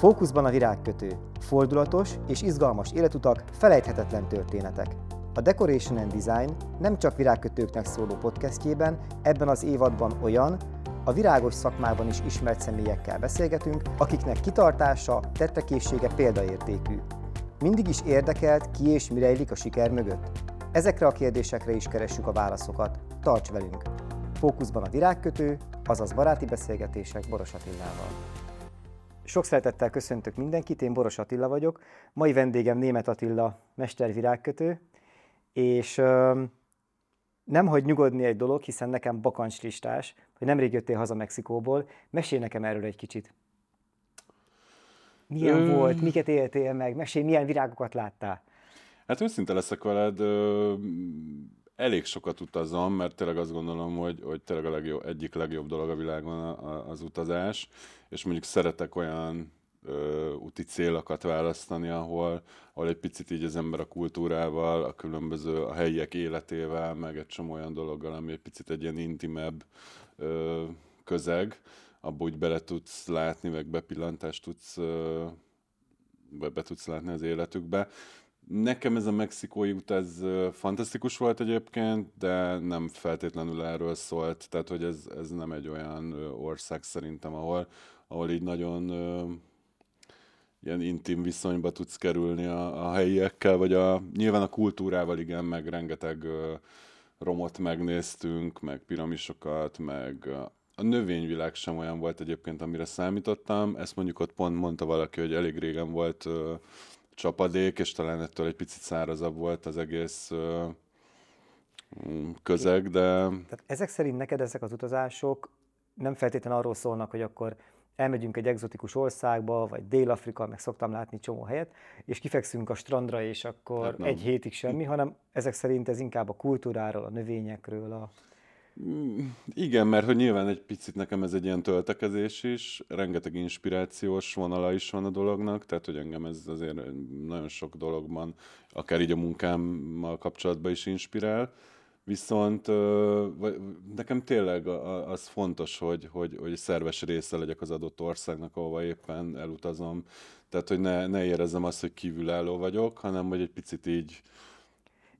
Fókuszban a virágkötő. Fordulatos és izgalmas életutak, felejthetetlen történetek. A Decoration and Design nem csak virágkötőknek szóló podcastjében, ebben az évadban olyan, a virágos szakmában is ismert személyekkel beszélgetünk, akiknek kitartása, tettekészsége példaértékű. Mindig is érdekelt, ki és mi rejlik a siker mögött? Ezekre a kérdésekre is keressük a válaszokat. Tarts velünk! Fókuszban a virágkötő, azaz baráti beszélgetések Boros Attilával. Sok szeretettel köszöntök mindenkit, én Boros Attila vagyok. Mai vendégem Német Attila, mestervirágkötő, és ö, nem hagy nyugodni egy dolog, hiszen nekem bakancslistás, hogy nemrég jöttél haza Mexikóból. Mesélj nekem erről egy kicsit. Milyen Ö... volt, miket éltél meg, mesélj, milyen virágokat láttál? Hát őszinte leszek veled, elég sokat utazom, mert tényleg azt gondolom, hogy, hogy tényleg a legjobb, egyik legjobb dolog a világon az utazás, és mondjuk szeretek olyan ö, úti célokat választani, ahol, ahol egy picit így az ember a kultúrával, a különböző a helyiek életével, meg egy csomó olyan dologgal, ami egy picit egy ilyen intimebb ö, közeg, abba úgy bele tudsz látni, meg bepillanítást tudsz, ö, be, be tudsz látni az életükbe. Nekem ez a mexikói út, ez fantasztikus volt egyébként, de nem feltétlenül erről szólt, tehát hogy ez, ez nem egy olyan ország szerintem, ahol, ahol így nagyon ilyen intim viszonyba tudsz kerülni a, a helyiekkel, vagy a, nyilván a kultúrával igen, meg rengeteg romot megnéztünk, meg piramisokat, meg a növényvilág sem olyan volt egyébként, amire számítottam. Ezt mondjuk ott pont mondta valaki, hogy elég régen volt csapadék, és talán ettől egy picit szárazabb volt az egész közeg, de... Tehát ezek szerint neked ezek az utazások nem feltétlenül arról szólnak, hogy akkor elmegyünk egy egzotikus országba, vagy Dél-Afrika, meg szoktam látni csomó helyet, és kifekszünk a strandra, és akkor hát egy hétig semmi, hanem ezek szerint ez inkább a kultúráról, a növényekről, a... Igen, mert hogy nyilván egy picit nekem ez egy ilyen töltekezés is, rengeteg inspirációs vonala is van a dolognak, tehát hogy engem ez azért nagyon sok dologban, akár így a munkámmal kapcsolatban is inspirál, viszont nekem tényleg az fontos, hogy, hogy, hogy szerves része legyek az adott országnak, ahova éppen elutazom, tehát hogy ne, ne érezzem azt, hogy kívülálló vagyok, hanem hogy egy picit így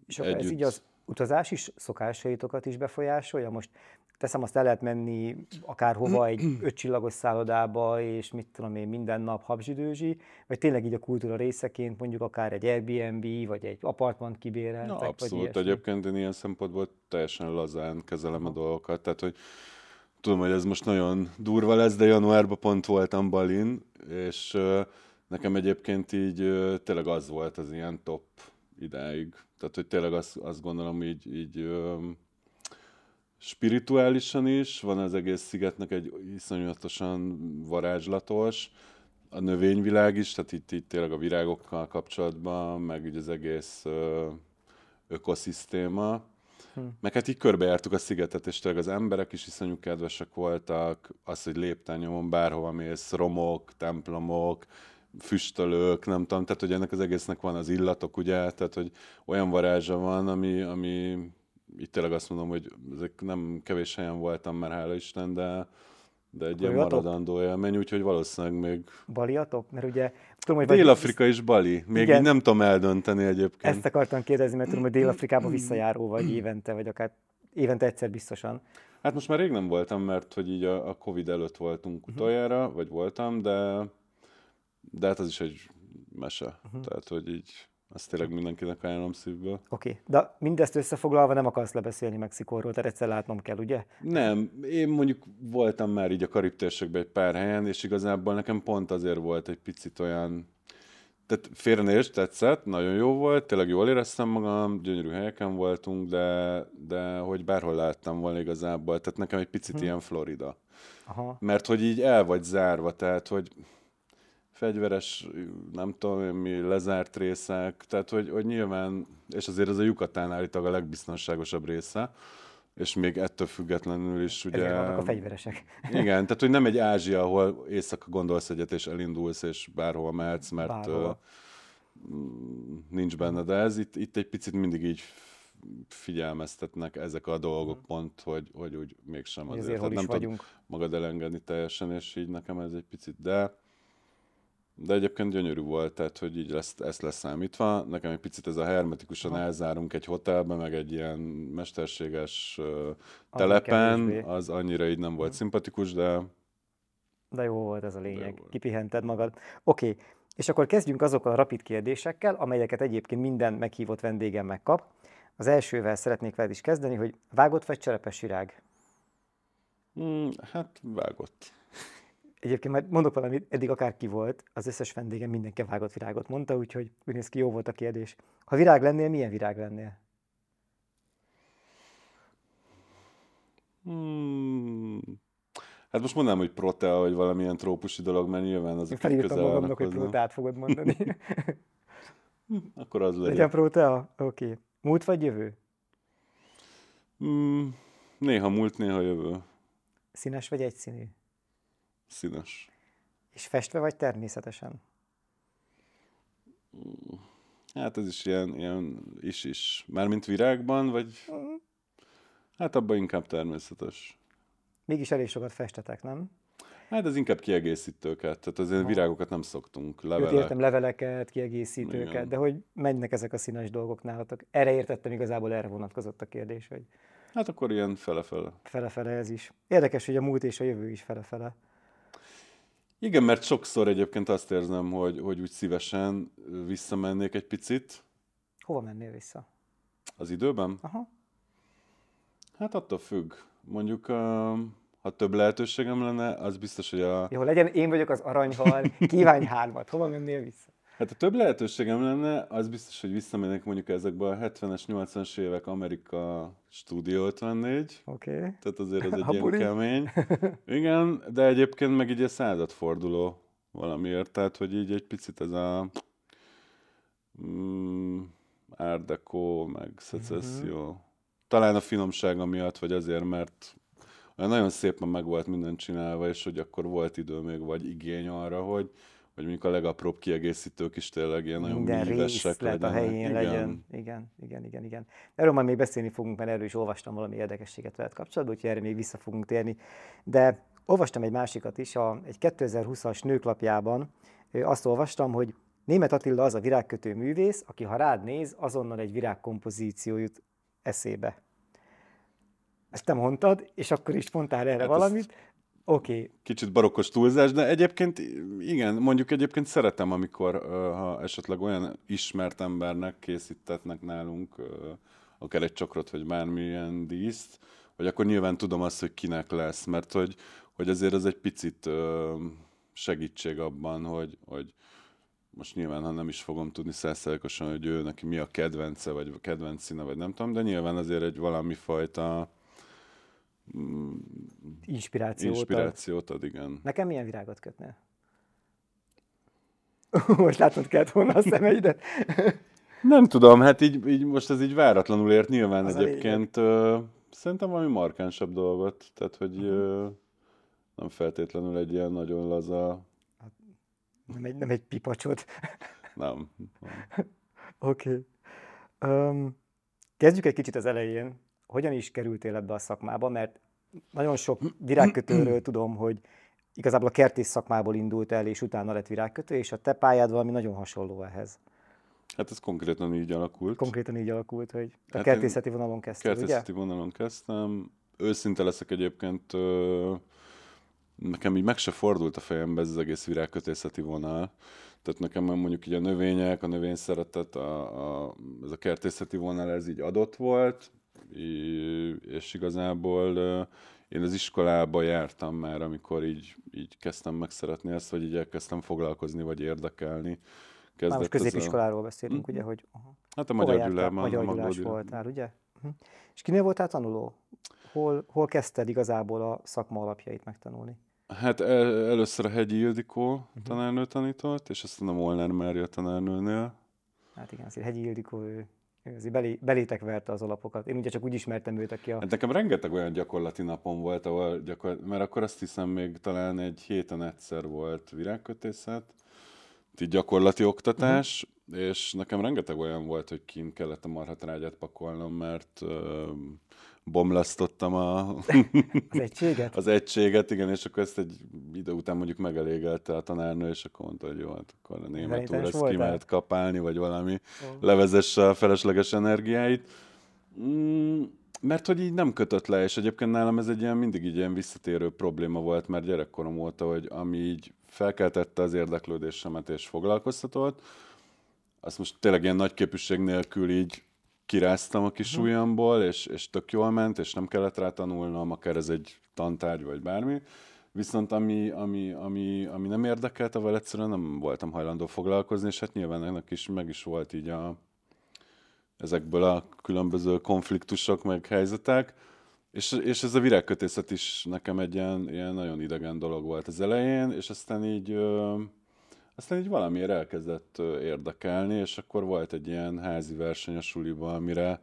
és együtt... ez így az utazás is szokásaitokat is befolyásolja? Most teszem azt, el lehet menni akárhova egy ötcsillagos szállodába, és mit tudom én, minden nap habzsidőzsi, vagy tényleg így a kultúra részeként mondjuk akár egy Airbnb, vagy egy apartman kibérel? Na, abszolút, vagy egyébként én ilyen szempontból teljesen lazán kezelem a dolgokat, tehát hogy tudom, hogy ez most nagyon durva lesz, de januárban pont voltam Balin, és nekem egyébként így tényleg az volt az ilyen top idáig. Tehát, hogy tényleg azt, azt gondolom így, így ö, spirituálisan is, van az egész szigetnek egy iszonyatosan varázslatos, a növényvilág is, tehát itt, itt tényleg a virágokkal kapcsolatban, meg így az egész ö, ökoszisztéma. Hm. Meg hát így körbejártuk a szigetet, és tényleg az emberek is iszonyú kedvesek voltak, az, hogy léptányomon bárhova mész, romok, templomok, füstölők, nem tudom, tehát hogy ennek az egésznek van az illatok, ugye, tehát hogy olyan varázsa van, ami, ami itt tényleg azt mondom, hogy ezek nem kevés helyen voltam már, hála Isten, de, de egy ilyen maradandó élmény, úgyhogy valószínűleg még... Baliatok? Mert ugye... Tudom, hogy Dél-Afrika is Bali. Még Igen. így nem tudom eldönteni egyébként. Ezt akartam kérdezni, mert tudom, hogy Dél-Afrikába visszajáró vagy évente, vagy akár évente egyszer biztosan. Hát most már rég nem voltam, mert hogy így a, a Covid előtt voltunk utoljára, vagy voltam, de de hát az is egy mese. Uh-huh. Tehát, hogy így azt tényleg mindenkinek ajánlom szívből. Oké, okay. de mindezt összefoglalva nem akarsz lebeszélni Mexikóról, tehát egyszer látnom kell, ugye? Nem, én mondjuk voltam már így a Karib térségben egy pár helyen, és igazából nekem pont azért volt egy picit olyan, tehát félrenés tetszett, nagyon jó volt, tényleg jól éreztem magam, gyönyörű helyeken voltunk, de, de hogy bárhol láttam volna igazából, tehát nekem egy picit hmm. ilyen Florida. Aha. Mert hogy így el vagy zárva, tehát hogy fegyveres, nem tudom mi, lezárt részek, tehát hogy, hogy nyilván, és azért ez a Yucatán állítólag a legbiztonságosabb része, és még ettől függetlenül is ugye... Ezek vannak a fegyveresek. Igen, tehát hogy nem egy Ázsia, ahol éjszaka gondolsz egyet, és elindulsz, és bárhol mehetsz, mert bárhol. nincs benne, de ez itt, itt egy picit mindig így figyelmeztetnek ezek a dolgok hmm. pont, hogy, hogy úgy mégsem azért. azért nem vagyunk. magad elengedni teljesen, és így nekem ez egy picit, de De egyébként gyönyörű volt, tehát hogy így lesz, ezt leszámítva. Nekem egy picit ez a hermetikusan elzárunk egy hotelbe, meg egy ilyen mesterséges uh, telepen, kevésbé. az annyira így nem volt szimpatikus, de De jó volt ez a lényeg. Kipihented magad. Oké, és akkor kezdjünk azokkal a rapid kérdésekkel, amelyeket egyébként minden meghívott vendégem megkap. Az elsővel szeretnék veled is kezdeni, hogy vágott vagy cserepes virág? mm, hát vágott. Egyébként már mondok valamit, eddig akárki volt, az összes vendégem mindenki vágott virágot mondta, úgyhogy úgy néz ki, jó volt a kérdés. Ha virág lennél, milyen virág lennél? Hmm. Hát most mondanám, hogy protea, vagy valamilyen trópusi dolog, mert nyilván így felírtam közel magamnak, hogy prótát fogod mondani. Akkor az Legyen legyen. prótea? Oké. Okay. Múlt vagy jövő? Hmm. Néha múlt, néha jövő. Színes vagy egyszínű? Színes. És festve vagy természetesen? Hát ez is ilyen, ilyen is-is. Mármint virágban, vagy... Hát abban inkább természetes. Mégis elég sokat festetek, nem? Hát ez inkább kiegészítőket, tehát azért virágokat nem szoktunk. Levelek. értem leveleket, kiegészítőket, Igen. de hogy mennek ezek a színes dolgok nálatok? Erre értettem, igazából erre vonatkozott a kérdés, hogy Hát akkor ilyen fele-fele. fele-fele ez is. Érdekes, hogy a múlt és a jövő is fele-fele. Igen, mert sokszor egyébként azt érzem, hogy, hogy úgy szívesen visszamennék egy picit Hova mennél vissza? az időben. Aha. Hát attól függ. Mondjuk, ha több lehetőségem lenne, az biztos, hogy a... Jó, legyen én vagyok az aranyhal, kívánj hármat. Hova mennél vissza? Hát ha több lehetőségem lenne, az biztos, hogy visszamennék mondjuk ezekbe a 70-es, 80-as évek Amerika Stúdió 54, Oké. Okay. tehát azért ez egy A ilyen kemény. Igen, de egyébként meg így egy századforduló valamiért, tehát hogy így egy picit ez a mm, Art Deco, meg szecesszió. Talán a finomsága miatt, vagy azért, mert nagyon szépen meg volt minden csinálva, és hogy akkor volt idő még, vagy igény arra, hogy, hogy mondjuk a legapróbb kiegészítők is tényleg ilyen nagyon Minden részlet a legyenek. helyén Igen. legyen. Igen, igen, igen, igen. Erről majd még beszélni fogunk, mert erről is olvastam valami érdekességet veled kapcsolatban, úgyhogy erre még vissza fogunk térni. De olvastam egy másikat is, a, egy 2020-as nőklapjában azt olvastam, hogy Német Attila az a virágkötő művész, aki ha rád néz, azonnal egy virágkompozíció jut eszébe. Ezt te mondtad, és akkor is mondtál erre Hát valamit. Oké, okay. kicsit barokkos túlzás, de egyébként igen, mondjuk egyébként szeretem, amikor ha esetleg olyan ismert embernek készítetnek nálunk akár egy csokrot, vagy bármilyen díszt, hogy akkor nyilván tudom azt, hogy kinek lesz, mert hogy, hogy azért ez egy picit segítség abban, hogy, hogy most nyilván, ha nem is fogom tudni százszerzalékosan, hogy ő neki mi a kedvence, vagy a kedvenc színe, vagy nem tudom, de nyilván azért egy valami fajta inspirációt ad. inspirációt ad, igen. Nekem milyen virágot kötnél? Most látod kellett volna a szemeidet. Nem tudom, hát így, így most ez így váratlanul ért nyilván Az egyébként. Ö, szerintem valami markánsabb dolgot, tehát hogy Mhm. ö, nem feltétlenül egy ilyen nagyon laza, Nem egy, nem egy pipacsot. nem. Oké. Okay. Um, kezdjük egy kicsit az elején. Hogyan is kerültél ebbe a szakmába? Mert nagyon sok virágkötőről tudom, hogy igazából a kertész szakmából indult el, és utána lett virágkötő, és a te pályád valami nagyon hasonló ehhez. Hát ez konkrétan így alakult. Konkrétan így alakult, hogy a Hát kertészeti vonalon kezdted, ugye? Kertészeti vonalon kezdtem. Őszinte leszek egyébként, nekem így meg se fordult a fejembe ez az egész virágkötészeti vonal. Tehát nekem mondjuk így a növények, a növény szeretet, a, a, ez a kertészeti vonal, ez így adott volt, és igazából én az iskolába jártam már, amikor így, így kezdtem megszeretni ezt, vagy így elkezdtem foglalkozni, vagy érdekelni. Már Kezdett most ez a- középiskoláról beszélünk, ugye, hogy aha. Hát a Magyar? Gyulában. Magyar Gyulás voltál, ugye? Uh-huh. És kinél voltál tanuló? Hol, hol kezdted igazából a szakma alapjait megtanulni? Hát el, először a Hegyi Ildikó uh-huh. tanárnő tanított, és aztán a Molnár Mária tanárnőnél. Hát igen, azért Hegyi Ildikó, ő, azért belé, belétek verte az alapokat. Én ugye csak úgy ismertem őt, aki a... Hát nekem rengeteg olyan gyakorlati napom volt, ahol gyakor... mert akkor azt hiszem még talán egy héten egyszer volt virágkötészet, így gyakorlati oktatás, uh-huh. és nekem rengeteg olyan volt, hogy kint kellett a marhatrágyát pakolnom, mert ö, bomlasztottam a... az egységet? az egységet, igen, és akkor ezt egy idő után mondjuk megelégelte a tanárnő, és akkor mondta, hogy jó, hát akkor a német úr ezt ki mehet kapálni, vagy valami, oh. levezesse a felesleges energiáit. Mm, mert hogy így nem kötött le, és egyébként nálam ez egy ilyen mindig így ilyen visszatérő probléma volt, mert gyerekkorom óta, hogy ami így felkeltette az érdeklődésemet és foglalkoztatott, azt most tényleg ilyen nagy képűség nélkül így kiráztam a kis mhm. ujjamból, és, és tök jól ment, és nem kellett rá tanulnom, akár ez egy tantárgy, vagy bármi. Viszont ami, ami, ami, ami nem érdekelt, avval egyszerűen nem voltam hajlandó foglalkozni, és hát nyilván ennek is meg is volt így a, ezekből a különböző konfliktusok, meg helyzetek. És, és ez a virágkötészet is nekem egy ilyen, ilyen nagyon idegen dolog volt az elején, és aztán így, ö, aztán így valamiért elkezdett érdekelni, és akkor volt egy ilyen házi verseny a suliba, amire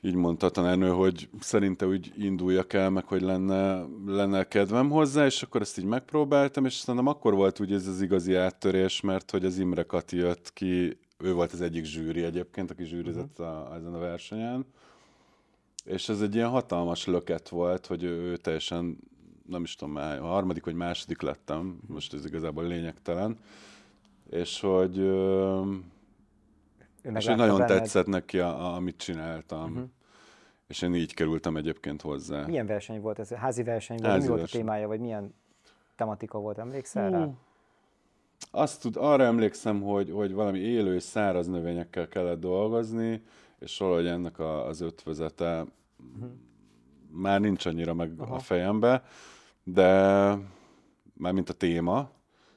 így mondta a tanárnő, hogy szerinte úgy induljak el, meg hogy lenne, lenne kedvem hozzá, és akkor ezt így megpróbáltam, és szerintem akkor volt úgy ez az igazi áttörés, mert hogy az Imre Kati jött ki ő volt az egyik zsűri egyébként, aki zsűrizett uh-huh. a, ezen a versenyen. És ez egy ilyen hatalmas löket volt, hogy ő, ő teljesen, nem is tudom már, a harmadik vagy második lettem, most ez igazából lényegtelen. És hogy, és hogy nagyon benned. tetszett neki, a, a, amit csináltam. Uh-huh. És én így kerültem egyébként hozzá. Milyen verseny volt ez? Házi verseny volt? Házi mi volt a témája, vagy milyen tematika volt? Emlékszel rá? Azt tud, arra emlékszem, hogy, hogy valami élő és száraz növényekkel kellett dolgozni, és valahogy ennek a, az ötvözete uh-huh. már nincs annyira meg Aha. a fejembe, de már mint a téma,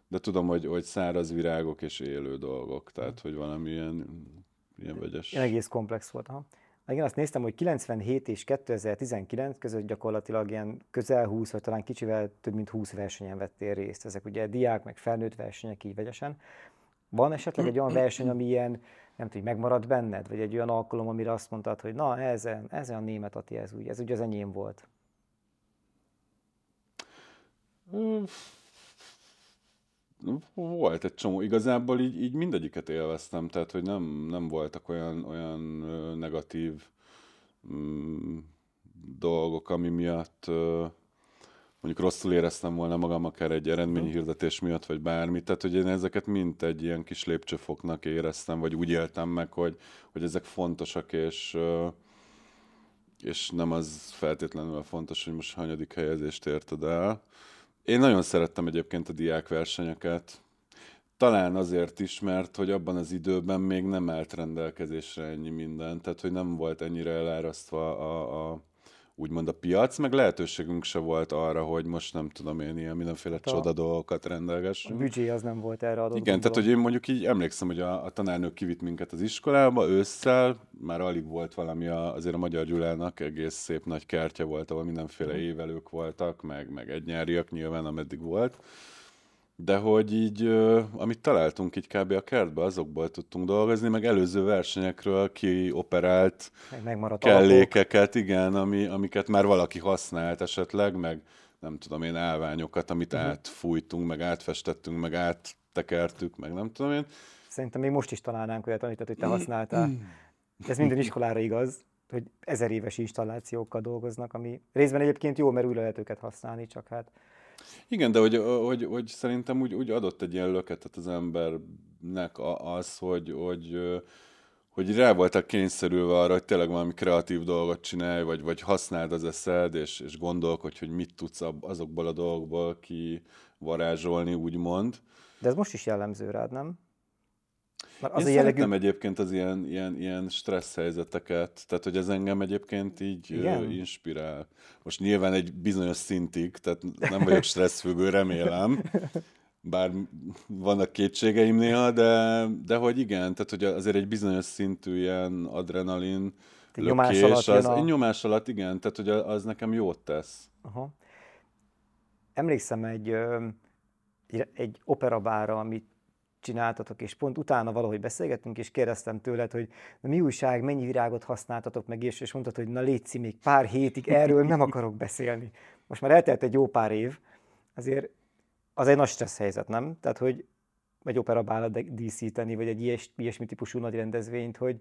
de tudom, hogy, hogy száraz virágok és élő dolgok, tehát uh-huh. hogy valami ilyen, ilyen vegyes. Ilyen egész komplex volt. Aha. Igen, azt néztem, hogy 97 és 2019 között gyakorlatilag ilyen közel 20, vagy talán kicsivel több mint 20 versenyen vettél részt. Ezek ugye diák, meg felnőtt versenyek így vegyesen. Van esetleg egy olyan verseny, ami ilyen, nem tudom, megmaradt benned? Vagy egy olyan alkalom, amire azt mondtad, hogy na, ez, ez a német Ati, ez, úgy, ez ugye az enyém volt? Volt egy csomó. Igazából így, így mindegyiket élveztem, tehát hogy nem, nem voltak olyan, olyan negatív mm, dolgok, ami miatt mondjuk rosszul éreztem volna magam, akár egy eredményhirdetés miatt, vagy bármi. Tehát, hogy én ezeket mind egy ilyen kis lépcsőfoknak éreztem, vagy úgy éltem meg, hogy, hogy ezek fontosak, és, és nem az feltétlenül fontos, hogy most hanyadik helyezést érted el. Én nagyon szerettem egyébként a diákversenyeket. Talán azért is, mert hogy abban az időben még nem állt rendelkezésre ennyi minden, tehát hogy nem volt ennyire elárasztva a, a úgymond a piac, meg lehetőségünk se volt arra, hogy most nem tudom én ilyen mindenféle hát a, csoda dolgokat rendelgessünk. A büdzsé az nem volt erre adott. Igen, gondolom. tehát hogy én mondjuk így emlékszem, hogy a, a tanárnők kivitt minket az iskolába ősszel, már alig volt valami, a, azért a Magyar Gyulának egész szép nagy kertje volt, ahol mindenféle mhm. évelők voltak, meg, meg egynyáriak nyilván, ameddig volt de hogy így, amit találtunk így kb. a kertbe, azokból tudtunk dolgozni, meg előző versenyekről kioperált meg kellékeket, alapok. igen, ami, amiket már valaki használt esetleg, meg nem tudom én, állványokat, amit uh-huh. átfújtunk, meg átfestettünk, meg áttekertük, meg nem tudom én. Szerintem még most is találnánk olyat, amit hogy te használtál. Ez minden iskolára igaz, hogy ezer éves installációkkal dolgoznak, ami részben egyébként jó, mert újra lehet őket használni, csak hát igen, de hogy, hogy, hogy szerintem úgy, úgy adott egy ilyen löketet az embernek az, hogy, hogy, hogy rá voltak kényszerülve arra, hogy tényleg valami kreatív dolgot csinálj, vagy, vagy használd az eszed, és, és gondolkodj, hogy mit tudsz azokból a dolgokból ki varázsolni, úgymond. De ez most is jellemző rád, nem? Mert az Én jellegű... egyébként az ilyen, ilyen, ilyen stressz helyzeteket, tehát hogy ez engem egyébként így Igen? inspirál. Most nyilván egy bizonyos szintig, tehát nem vagyok stresszfüggő, remélem, bár vannak kétségeim néha, de, de hogy igen, tehát hogy azért egy bizonyos szintű ilyen adrenalin lökés, nyomás alatt, az, a... nyomás alatt igen, tehát hogy az nekem jót tesz. Aha. Emlékszem egy, egy operabára, amit csináltatok, és pont utána valahogy beszélgettünk, és kérdeztem tőled, hogy na, mi újság, mennyi virágot használtatok meg, és, és mondtad, hogy na létszi még pár hétig, erről nem akarok beszélni. Most már eltelt egy jó pár év, azért az egy nagy stressz helyzet, nem? Tehát, hogy egy operabálat díszíteni, vagy egy ilyes, ilyesmi típusú nagy rendezvényt, hogy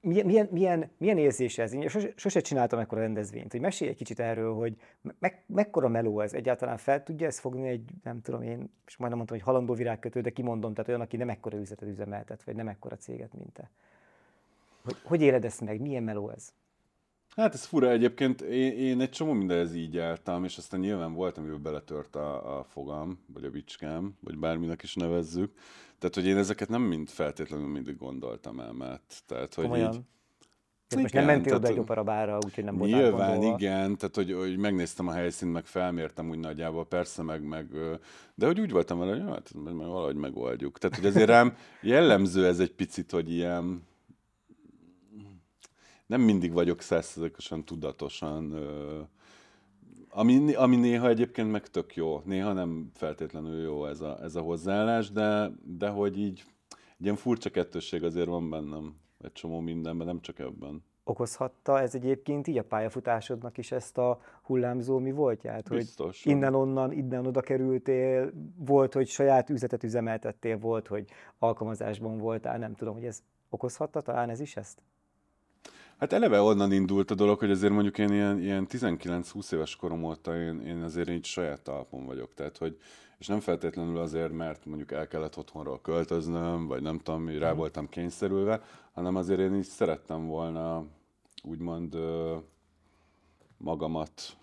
milyen, milyen, milyen, érzés ez? Én sose, sose csináltam ekkora rendezvényt, hogy mesélj egy kicsit erről, hogy me, mekkora meló ez egyáltalán fel tudja ezt fogni egy, nem tudom én, és majdnem mondtam, hogy halandó virágkötő, de kimondom, tehát olyan, aki nem ekkora üzletet üzemeltet, vagy nem ekkora céget, mint te. Hogy, hogy éled ezt meg? Milyen meló ez? Hát ez fura egyébként, én, én egy csomó mindenhez így álltam, és aztán nyilván volt, amiben beletört a, a fogam, vagy a bicskám, vagy bárminek is nevezzük. Tehát, hogy én ezeket nem mind feltétlenül mindig gondoltam el, mert tehát, hogy Komolyan. így, igen, most nem mentél oda egy operabára, úgyhogy nem voltál Nyilván gondolva. igen, tehát hogy, hogy megnéztem a helyszínt, meg felmértem úgy nagyjából, persze, meg, meg de hogy úgy voltam vele, hogy hát, valahogy megoldjuk. Tehát, hogy azért rám jellemző ez egy picit, hogy ilyen, nem mindig vagyok százszerzékosan tudatosan, ami, ami néha egyébként meg tök jó, néha nem feltétlenül jó ez a, ez a hozzáállás, de, de hogy így egy ilyen furcsa kettősség azért van bennem egy csomó mindenben, nem csak ebben. Okozhatta ez egyébként így a pályafutásodnak is ezt a hullámzó mi voltját? Biztos. Hogy innen-onnan, innen oda kerültél, volt, hogy saját üzletet üzemeltettél, volt, hogy alkalmazásban voltál, nem tudom, hogy ez okozhatta talán ez is ezt? Hát eleve onnan indult a dolog, hogy azért mondjuk én ilyen, ilyen 19-20 éves korom óta én, én azért így saját talpon vagyok. Tehát, hogy, és nem feltétlenül azért, mert mondjuk el kellett otthonról költöznöm, vagy nem tudom, rá mhm. voltam kényszerülve, hanem azért én is szerettem volna úgymond magamat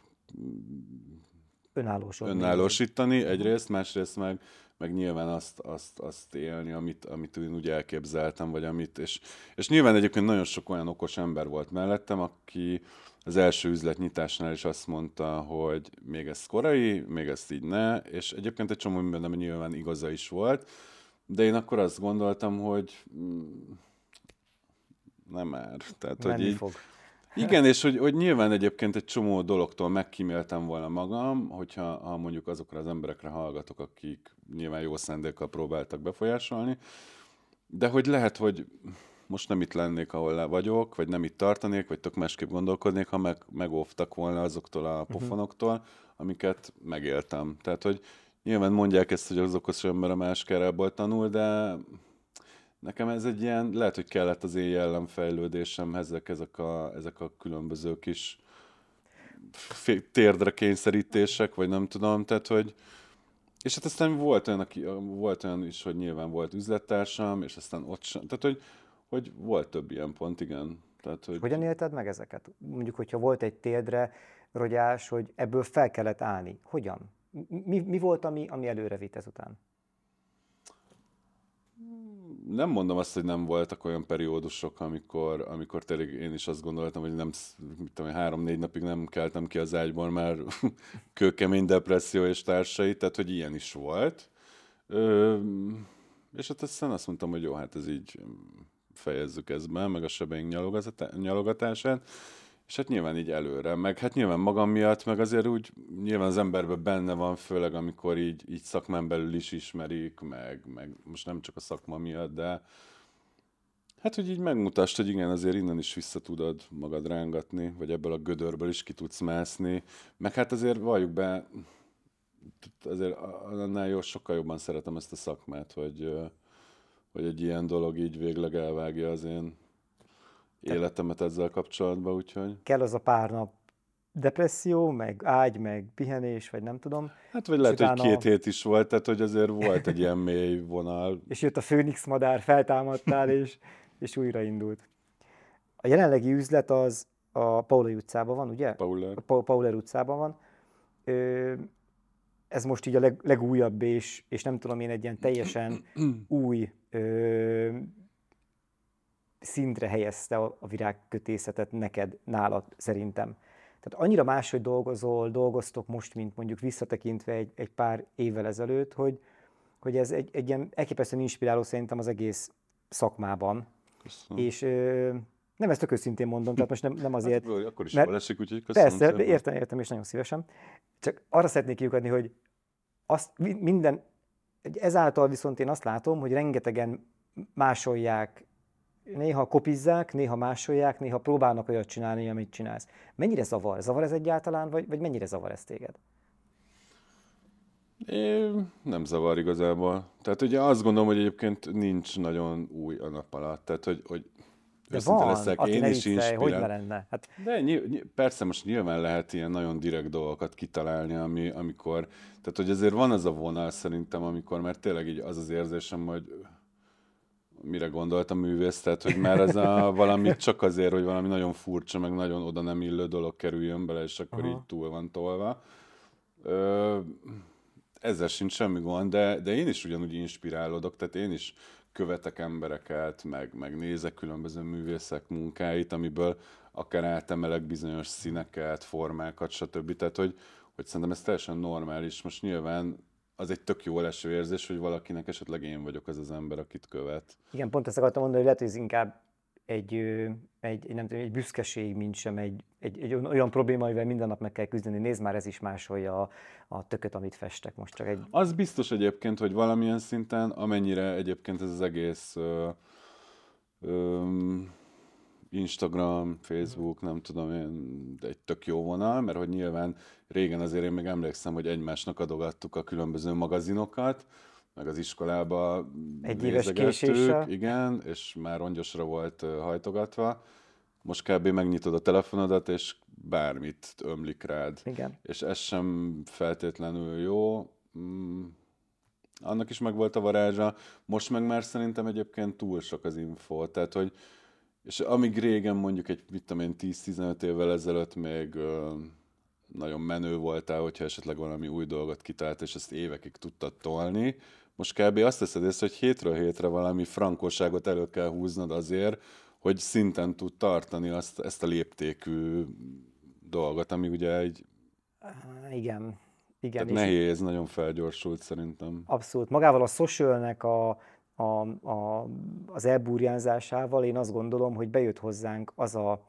önállósítani egyrészt, másrészt meg meg nyilván azt, azt, azt élni, amit, amit én úgy elképzeltem, vagy amit, és, és nyilván egyébként nagyon sok olyan okos ember volt mellettem, aki az első üzletnyitásnál is azt mondta, hogy még ez korai, még ezt így ne, és egyébként egy csomó mindenben nyilván igaza is volt, de én akkor azt gondoltam, hogy mm, nem már. Tehát, Menni hogy így, fog. Igen, és hogy, hogy nyilván egyébként egy csomó dologtól megkíméltem volna magam, hogyha ha mondjuk azokra az emberekre hallgatok, akik nyilván jó szándékkal próbáltak befolyásolni, de hogy lehet, hogy most nem itt lennék, ahol vagyok, vagy nem itt tartanék, vagy tök másképp gondolkodnék, ha meg, megóvtak volna azoktól a mhm. pofonoktól, amiket megéltem. Tehát, hogy nyilván mondják ezt, hogy az okos ember a máskárából tanul, de Nekem ez egy ilyen, lehet, hogy kellett az én jellemfejlődésem, ezek, ezek, a, ezek a különböző kis térdre kényszerítések, vagy nem tudom, tehát hogy és hát aztán volt olyan, aki, volt olyan is, hogy nyilván volt üzlettársam, és aztán ott sem, tehát hogy, hogy volt több ilyen pont, igen. Tehát, hogy... Hogyan élted meg ezeket? Mondjuk, hogyha volt egy térdre rogyás, hogy ebből fel kellett állni. Hogyan? Mi, mi volt, ami, ami előre vitt ezután? Nem mondom azt, hogy nem voltak olyan periódusok, amikor, amikor tényleg én is azt gondoltam, hogy nem, mit tudom, három-négy napig nem keltem ki az ágyból, már kőkemény depresszió és társai, tehát hogy ilyen is volt. Ö, és hát aztán azt mondtam, hogy jó, hát ez így fejezzük ezt be, meg a sebeink nyalogatását. És hát nyilván így előre, meg hát nyilván magam miatt, meg azért úgy nyilván az emberben benne van, főleg amikor így, így szakmán belül is ismerik, meg, meg most nem csak a szakma miatt, de hát, hogy így megmutasd, hogy igen, azért innen is vissza tudod magad rángatni, vagy ebből a gödörből is ki tudsz mászni, meg hát azért valljuk be, azért annál jó, sokkal jobban szeretem ezt a szakmát, hogy, hogy egy ilyen dolog így végleg elvágja az én életemet ezzel kapcsolatban, úgyhogy... Kell az a pár nap depresszió, meg ágy, meg pihenés, vagy nem tudom. Hát vagy lehet, hogy két hét is volt, tehát hogy azért volt egy ilyen mély vonal. És jött a főnix madár, feltámadtál, és, és újraindult. A jelenlegi üzlet az a Paulai utcában van, ugye? Pauler. A Pauler utcában van. Ö, ez most így a leg, legújabb, és, és nem tudom én, egy ilyen teljesen új ö, szintre helyezte a, virágkötészetet neked, nálad szerintem. Tehát annyira máshogy dolgozol, dolgoztok most, mint mondjuk visszatekintve egy, egy pár évvel ezelőtt, hogy, hogy ez egy, egy ilyen elképesztően inspiráló szerintem az egész szakmában. Köszönöm. És ö, nem ezt tök őszintén mondom, tehát most nem, nem hát, azért... Hát, akkor is mert, esik, úgyhogy köszönöm Persze, szépen. értem, értem, és nagyon szívesen. Csak arra szeretnék kiukadni, hogy azt minden, ezáltal viszont én azt látom, hogy rengetegen másolják néha kopizzák, néha másolják, néha próbálnak olyat csinálni, amit csinálsz. Mennyire zavar? Zavar ez egyáltalán, vagy, vagy mennyire zavar ez téged? É, nem zavar igazából. Tehát ugye azt gondolom, hogy egyébként nincs nagyon új a nap alatt. Tehát, hogy, hogy de van, leszek, én is viccelj, hogy ne lenne? Hát... De ny- ny- persze most nyilván lehet ilyen nagyon direkt dolgokat kitalálni, ami, amikor, tehát hogy azért van az a vonal szerintem, amikor mert tényleg így az az érzésem, hogy mire gondolt a művész, tehát hogy már ez a valami csak azért, hogy valami nagyon furcsa, meg nagyon oda nem illő dolog kerüljön bele, és akkor Aha. így túl van tolva. Ö, ezzel sincs semmi gond, de, de én is ugyanúgy inspirálódok, tehát én is követek embereket, meg, meg nézek különböző művészek munkáit, amiből akár átemelek bizonyos színeket, formákat, stb. Tehát, hogy, hogy szerintem ez teljesen normális. Most nyilván az egy tök jó leső érzés, hogy valakinek esetleg én vagyok az az ember, akit követ. Igen, pont ezt akartam mondani, hogy lehet, hogy ez inkább egy, egy, nem tudom, egy büszkeség, mint sem egy, egy, egy olyan probléma, amivel minden nap meg kell küzdeni. Nézd már, ez is másolja a, a tököt, amit festek most csak egy... Az biztos egyébként, hogy valamilyen szinten, amennyire egyébként ez az egész ö, ö, Instagram, Facebook, nem tudom én, egy tök jó vonal, mert hogy nyilván régen azért én még emlékszem, hogy egymásnak adogattuk a különböző magazinokat, meg az iskolába Egy éves késéssel. Igen, és már rongyosra volt hajtogatva. Most kb. megnyitod a telefonodat, és bármit ömlik rád. Igen. És ez sem feltétlenül jó. Mm, annak is megvolt a varázsa. Most meg már szerintem egyébként túl sok az info. Tehát, hogy és amíg régen mondjuk egy, mit tudom én, 10-15 évvel ezelőtt még ö, nagyon menő voltál, hogyha esetleg valami új dolgot kitalált, és ezt évekig tudtad tolni, most kb. azt teszed észre, hogy hétről hétre valami frankosságot elő kell húznod azért, hogy szinten tud tartani azt, ezt a léptékű dolgot, ami ugye egy... Igen. Igen, Tehát nehéz, nagyon felgyorsult szerintem. Abszolút. Magával a socialnek a, a, a, az elburjánzásával én azt gondolom, hogy bejött hozzánk az a,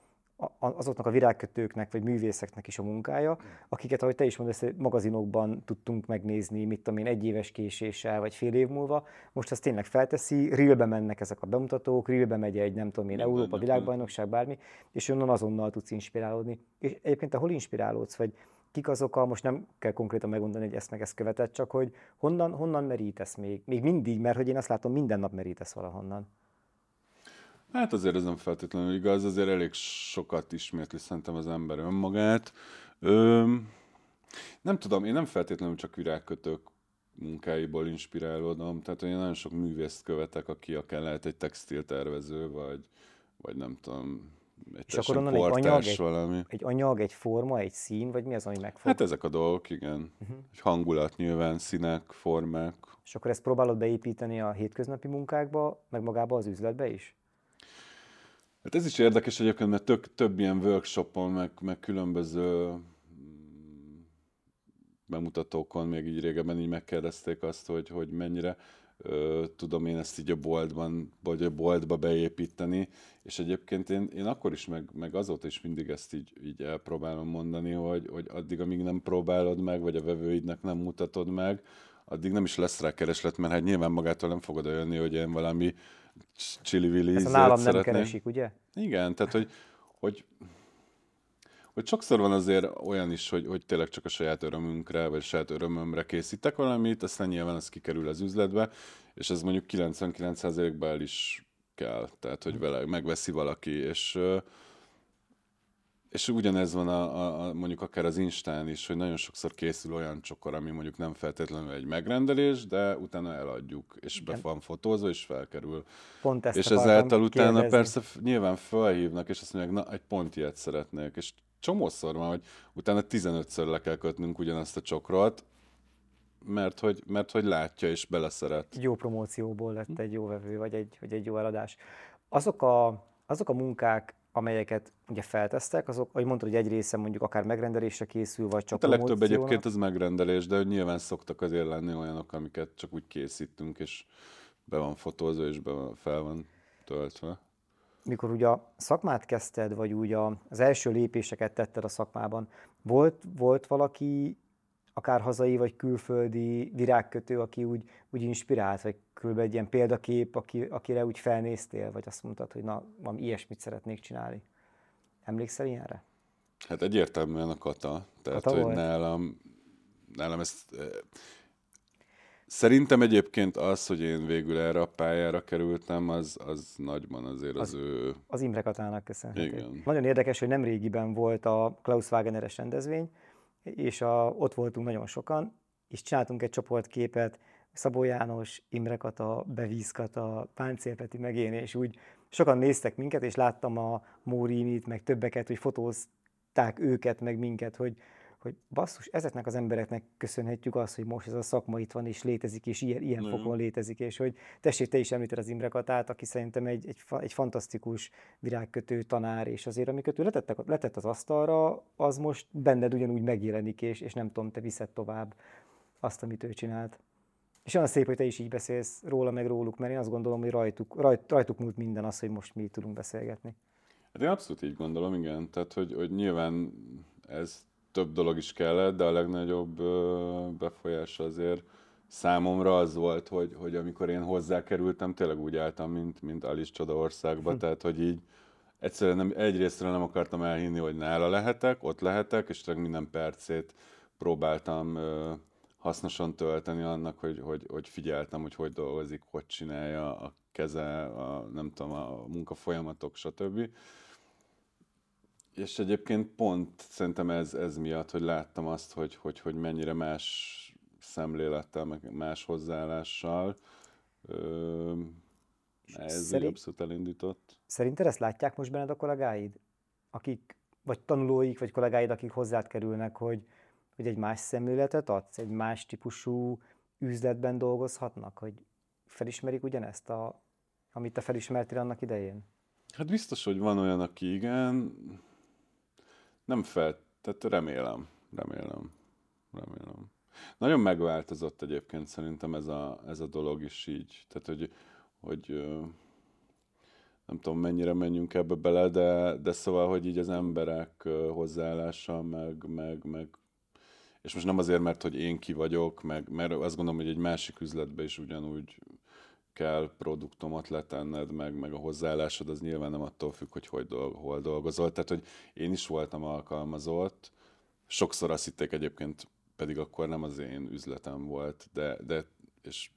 azoknak a virágkötőknek vagy művészeknek is a munkája, akiket, ahogy te is mondasz, magazinokban tudtunk megnézni, mit tudom én, egy éves késéssel, vagy fél év múlva. Most azt tényleg felteszi, rilbe mennek ezek a bemutatók, rilbe megy egy, nem tudom én, Európa, világbajnokság, bármi, és onnan azonnal tudsz inspirálódni. És egyébként te hol inspirálódsz, vagy kik azok a, most nem kell konkrétan megmondani, hogy ezt meg ezt követett, csak hogy honnan, honnan merítesz még? Még mindig, mert hogy én azt látom, minden nap merítesz valahonnan. Hát azért ez nem feltétlenül igaz, azért elég sokat ismétli szerintem az ember önmagát. Ö, nem tudom, én nem feltétlenül csak virágkötők munkáiból inspirálódom, tehát én nagyon sok művészt követek, aki akár lehet egy textiltervező, vagy, vagy nem tudom, És akkor onnan egy anyag, egy, valami. egy anyag, egy forma, egy szín, vagy mi az, ami megfog? Hát ezek a dolgok, igen. Uh-huh. Egy hangulat nyilván, színek, formák. És akkor ezt próbálod beépíteni a hétköznapi munkákba, meg magába az üzletbe is? Hát ez is érdekes egyébként, mert tök, több ilyen workshopon, meg, meg különböző mm, bemutatókon még így régebben így megkérdezték azt, hogy, hogy mennyire ö, tudom én ezt így a boltban, vagy a boltba beépíteni, és egyébként én, én akkor is, meg, meg azóta is mindig ezt így, így elpróbálom mondani, hogy, hogy addig, amíg nem próbálod meg, vagy a vevőidnek nem mutatod meg, addig nem is lesz rá kereslet, mert hát nyilván magától nem fogod jönni, hogy én valami chili willy Ezt a nálam nem keresik, ugye? Igen, tehát hogy, hogy, hogy sokszor van azért olyan is, hogy, hogy tényleg csak a saját örömünkre, vagy a saját örömömre készítek valamit, aztán nyilván ez kikerül az üzletbe, és ez mondjuk 99%-ban el is kell, tehát hogy vele megveszi valaki, és és ugyanez van a, a, a, mondjuk akár az Instán is, hogy nagyon sokszor készül olyan csokor, ami mondjuk nem feltétlenül egy megrendelés, de utána eladjuk, és Igen. be van fotózva, és felkerül. Pont ezt és ezáltal utána kérdezni. persze nyilván felhívnak, és azt mondják, na, egy pont ilyet szeretnék, és csomószor van, hogy utána 15-ször le kell kötnünk ugyanazt a csokrot, mert hogy, mert hogy látja és beleszeret. Jó promócióból lett egy jó vevő, vagy egy, vagy egy jó eladás. Azok a, azok a munkák, amelyeket ugye feltesztek, azok, ahogy mondtad, hogy egy része mondjuk akár megrendelésre készül, vagy csak hát a legtöbb egyébként az megrendelés, de nyilván szoktak azért lenni olyanok, amiket csak úgy készítünk, és be van fotózva, és be van, fel van töltve. Mikor ugye a szakmát kezdted, vagy ugye az első lépéseket tetted a szakmában, volt, volt valaki, akár hazai vagy külföldi virágkötő, aki úgy, úgy inspirált, vagy kb. egy ilyen példakép, aki, akire úgy felnéztél, vagy azt mondtad, hogy na, van ilyesmit szeretnék csinálni. Emlékszel ilyenre? Hát egyértelműen a kata. Tehát, kata hogy volt? nálam, nálam ezt Szerintem egyébként az, hogy én végül erre a pályára kerültem, az, az nagyban azért az, az ő... Az Imre Katának köszönhető. Igen. Nagyon érdekes, hogy nem régiben volt a Klaus Wageneres rendezvény, és a, ott voltunk nagyon sokan, és csináltunk egy csoportképet, Szabó János, Imre Kata, Bevíz Kata, Páncélpeti meg én, és úgy sokan néztek minket, és láttam a Mórinit, meg többeket, hogy fotózták őket, meg minket, hogy, hogy basszus, ezeknek az embereknek köszönhetjük azt, hogy most ez a szakma itt van, és létezik, és ilyen, ilyen fokon létezik, és hogy tessék, te is említed az Imre Katát, aki szerintem egy, egy, egy fantasztikus virágkötő tanár, és azért, amiket ő letett, letett az asztalra, az most benned ugyanúgy megjelenik, és, és nem tudom, te viszed tovább azt, amit ő csinált. És olyan szép, hogy te is így beszélsz róla, meg róluk, mert én azt gondolom, hogy rajtuk, rajt, rajtuk múlt minden az, hogy most mi tudunk beszélgetni. Hát én abszolút így gondolom, igen. Tehát, hogy, hogy nyilván ez több dolog is kellett, de a legnagyobb befolyás azért számomra az volt, hogy, hogy amikor én hozzákerültem, tényleg úgy álltam, mint, mint Alice Csodaországba, hm. tehát hogy így egyszerűen nem, egyrésztről nem akartam elhinni, hogy nála lehetek, ott lehetek, és tényleg minden percét próbáltam hasznosan tölteni annak, hogy, hogy, hogy figyeltem, hogy hogy dolgozik, hogy csinálja a keze, a, nem tudom, a munkafolyamatok, stb. És egyébként pont szerintem ez, ez miatt, hogy láttam azt, hogy, hogy, hogy mennyire más szemlélettel, meg más hozzáállással ö, ez Szerint, abszolút elindított. Szerinted ezt látják most benned a kollégáid? Akik, vagy tanulóik, vagy kollégáid, akik hozzád kerülnek, hogy, hogy egy más szemléletet adsz, egy más típusú üzletben dolgozhatnak, hogy felismerik ugyanezt, a, amit te felismertél annak idején? Hát biztos, hogy van olyan, aki igen, nem fel, tehát remélem, remélem, remélem. Nagyon megváltozott egyébként szerintem ez a, ez a dolog is így. Tehát, hogy, hogy nem tudom mennyire menjünk ebbe bele, de, de szóval, hogy így az emberek hozzáállása, meg, meg, meg és most nem azért, mert hogy én ki vagyok, meg, mert azt gondolom, hogy egy másik üzletbe is ugyanúgy kell produktomat letenned, meg, meg a hozzáállásod, az nyilván nem attól függ, hogy, hogy dolg, hol dolgozol. Tehát, hogy én is voltam alkalmazott, sokszor azt hitték egyébként, pedig akkor nem az én üzletem volt, de, de és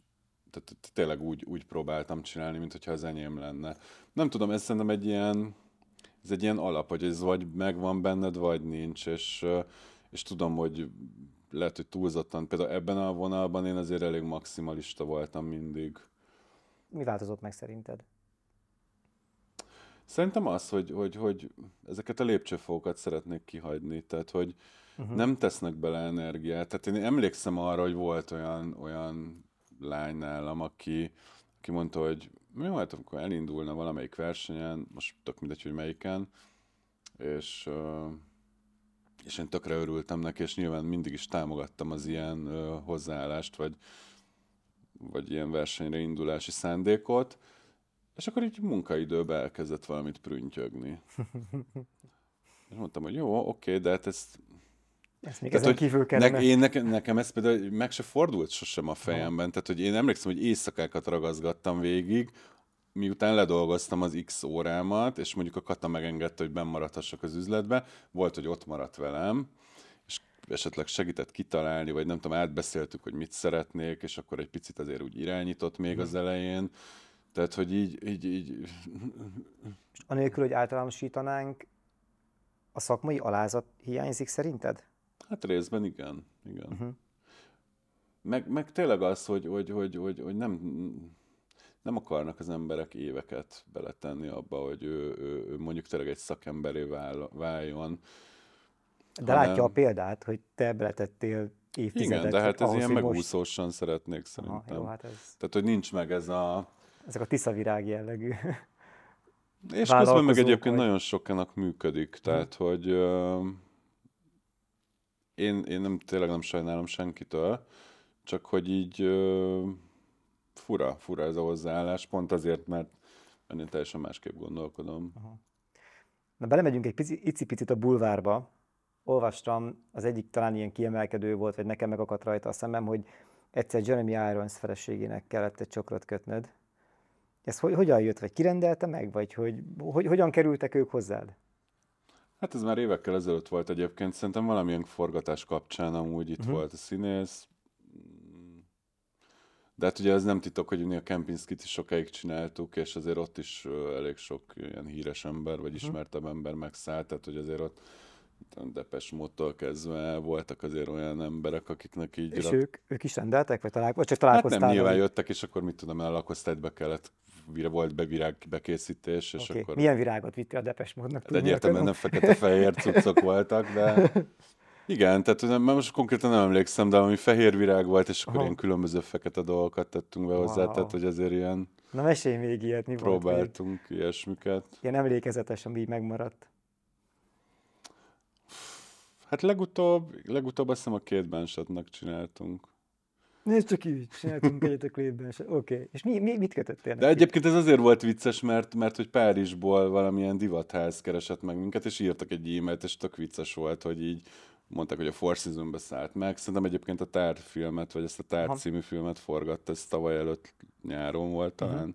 tehát tényleg úgy, úgy próbáltam csinálni, mint hogyha az enyém lenne. Nem tudom, ez szerintem egy ilyen, ez egy ilyen alap, hogy ez vagy megvan benned, vagy nincs, és, és tudom, hogy lehet, hogy túlzottan, például ebben a vonalban én azért elég maximalista voltam mindig mi változott meg szerinted? Szerintem az, hogy, hogy, hogy ezeket a lépcsőfokokat szeretnék kihagyni, tehát hogy uh-huh. nem tesznek bele energiát. Tehát én emlékszem arra, hogy volt olyan, olyan lány nálam, aki, aki mondta, hogy mi volt, amikor elindulna valamelyik versenyen, most tök mindegy, hogy melyiken, és, és én tökre örültem neki, és nyilván mindig is támogattam az ilyen hozzáállást, vagy, vagy ilyen versenyre indulási szándékot, és akkor így munkaidőben elkezdett valamit prüntjögni. és mondtam, hogy jó, oké, de hát ezt... Ezt még tehát, ezen kívül kellene. Ne, én nekem, nekem ez például meg se fordult sosem a fejemben, tehát hogy én emlékszem, hogy éjszakákat ragaszgattam végig, miután ledolgoztam az X órámat, és mondjuk a Kata megengedte, hogy bennmaradhassak az üzletbe, volt, hogy ott maradt velem, esetleg segített kitalálni, vagy nem tudom, átbeszéltük, hogy mit szeretnék, és akkor egy picit azért úgy irányított még az elején. Tehát, hogy így... így, így... Anélkül, hogy általánosítanánk, a szakmai alázat hiányzik szerinted? Hát részben igen, igen. Uh-huh. Meg, meg tényleg az, hogy, hogy, hogy, hogy, hogy nem, nem akarnak az emberek éveket beletenni abba, hogy ő, ő, ő mondjuk tényleg egy szakemberé vál, váljon, de hanem... látja a példát, hogy te beletettél évtizedek. Igen, de hát ez ilyen megúszósan most... szeretnék szerintem. Aha, jó, hát ez... Tehát, hogy nincs meg ez a... Ezek a tiszavirág jellegű. És közben meg egyébként vagy... nagyon sokanak működik, tehát, hmm. hogy uh, én, én nem, tényleg nem sajnálom senkitől, csak hogy így uh, fura, fura ez a hozzáállás, pont azért, mert én teljesen másképp gondolkodom. Aha. Na belemegyünk egy pici, icipicit a bulvárba, olvastam, az egyik talán ilyen kiemelkedő volt, vagy nekem megakadt rajta a szemem, hogy egyszer Jeremy Irons feleségének kellett egy csokrot kötnöd. Ez hogy, hogyan jött, vagy kirendelte meg, vagy hogy, hogy, hogyan kerültek ők hozzád? Hát ez már évekkel ezelőtt volt egyébként, szerintem valamilyen forgatás kapcsán amúgy itt uh-huh. volt a színész. De hát ugye ez nem titok, hogy mi a Kempinskit is sokáig csináltuk, és azért ott is elég sok ilyen híres ember, vagy mhm. ismertebb ember megszállt, tehát hogy azért ott Depes módtól kezdve voltak azért olyan emberek, akiknek így... És rak... ők, ők is rendeltek, vagy, találko- vagy csak találkoztál? Hát nem, nyilván jöttek, és akkor mit tudom, a lakosztályba kellett volt bevirág bekészítés, és okay. akkor... Milyen virágot vittél a Depes módnak? De egyértelműen nem fekete-fehér cuccok voltak, de igen, tehát nem, most konkrétan nem emlékszem, de ami fehér virág volt, és akkor Aha. ilyen különböző fekete dolgokat tettünk be hozzá, wow. tehát hogy azért ilyen... Na mesélj még ilyet, mi Próbáltunk volt ilyesmiket. Ilyen emlékezetes, ami így megmaradt. Hát legutóbb, legutóbb azt hiszem a két bánsatnak csináltunk. Nézd csak így, csináltunk egyet a klipben. Oké, okay. és mi, mi, mit kötöttél De egyébként ez azért volt vicces, mert, mert hogy Párizsból valamilyen divatház keresett meg minket, és írtak egy e-mailt, és tök vicces volt, hogy így mondták, hogy a Four Seasons-be szállt meg. Szerintem egyébként a Tár filmet, vagy ezt a Tár című filmet forgatt, ez tavaly előtt nyáron volt talán, uh-huh.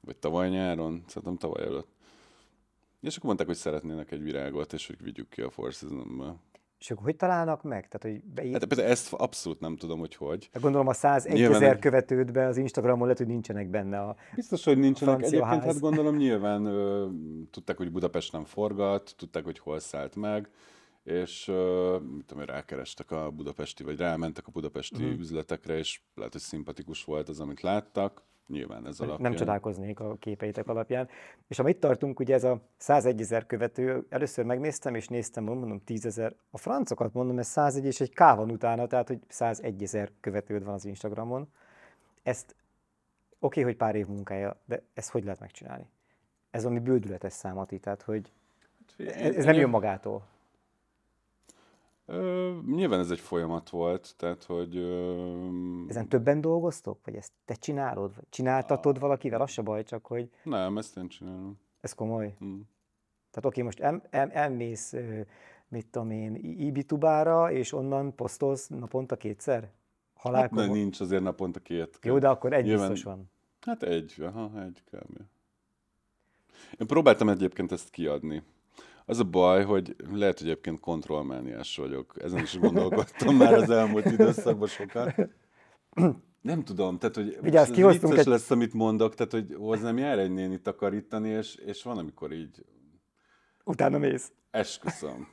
vagy tavaly nyáron, szerintem tavaly előtt. És akkor mondták, hogy szeretnének egy virágot, és hogy vigyük ki a Four Seasons-be. És akkor hogy találnak meg? Tehát, hogy beír... Hát például ezt abszolút nem tudom, hogy hogy. Hát gondolom a 101 nyilván ezer követődbe az Instagramon lehet, hogy nincsenek benne a Biztos, hogy nincsenek. Egyébként ház. hát gondolom nyilván ö, tudták, hogy Budapest nem forgat, tudták, hogy hol szállt meg, és ö, mit tudom, rákerestek a budapesti, vagy rámentek a budapesti uh-huh. üzletekre, és lehet, hogy szimpatikus volt az, amit láttak nyilván ez alapján. Nem csodálkoznék a képeitek alapján. És amit tartunk, ugye ez a 101 ezer követő, először megnéztem, és néztem, mondom 10 ezer, a francokat mondom, ez 101, és egy K van utána, tehát hogy 101 ezer követőd van az Instagramon. Ezt oké, okay, hogy pár év munkája, de ezt hogy lehet megcsinálni? Ez valami bődületes számati, tehát hogy hát ez, ez nem jön magától. Ö, nyilván ez egy folyamat volt, tehát hogy... Ö... Ezen többen dolgoztok? Vagy ezt te csinálod? Vagy csináltatod valakivel? Az se baj, csak hogy... Nem, ezt én csinálom. Ez komoly? Mm. Tehát oké, most el, el, elmész, mit tudom én, Ibitubára, és onnan posztolsz naponta kétszer? Halálkom... Hát nincs azért naponta két. Jó, de akkor egy Nyilván... biztos van. Hát egy, aha, egy kb. Én próbáltam egyébként ezt kiadni. Az a baj, hogy lehet, hogy egyébként kontrollmániás vagyok. Ezen is gondolkodtam már az elmúlt időszakban sokat. Nem tudom, tehát hogy Vigyázz, vicces egy... lesz, amit mondok, tehát hogy hozzám jár egy néni takarítani, és, és van, amikor így... Utána mész. Esküszöm.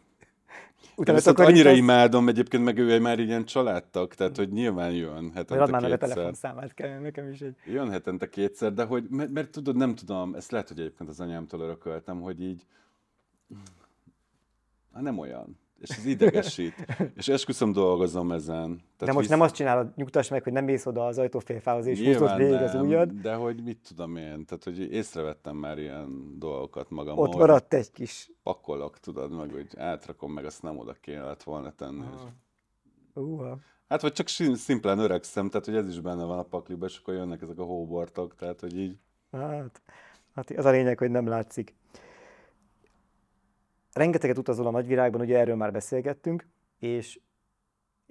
Utána Viszont annyira imádom, egyébként meg ő már ilyen családtag, tehát hogy nyilván jön hetente Majd már meg a telefonszámát kell, nekem is egy... Jön hetente kétszer, de hogy, mert, mert tudod, nem tudom, ezt lehet, hogy egyébként az anyámtól örököltem, hogy így, Hát nem olyan. És ez idegesít. és esküszöm dolgozom ezen. Tehát de most visz... nem azt csinálod, nyugtass meg, hogy nem mész oda az ajtófélfához, és húzod végig az ujjad. De hogy mit tudom én, tehát hogy észrevettem már ilyen dolgokat magam. Ott maradt egy kis... Pakolok, tudod, meg hogy átrakom, meg azt nem oda kellett volna tenni. Uh. Uh-huh. Hát vagy csak szimplán öregszem, tehát hogy ez is benne van a pakliba, és akkor jönnek ezek a hóbortok, tehát hogy így... Hát, hát az a lényeg, hogy nem látszik rengeteget utazol a nagyvilágban, ugye erről már beszélgettünk, és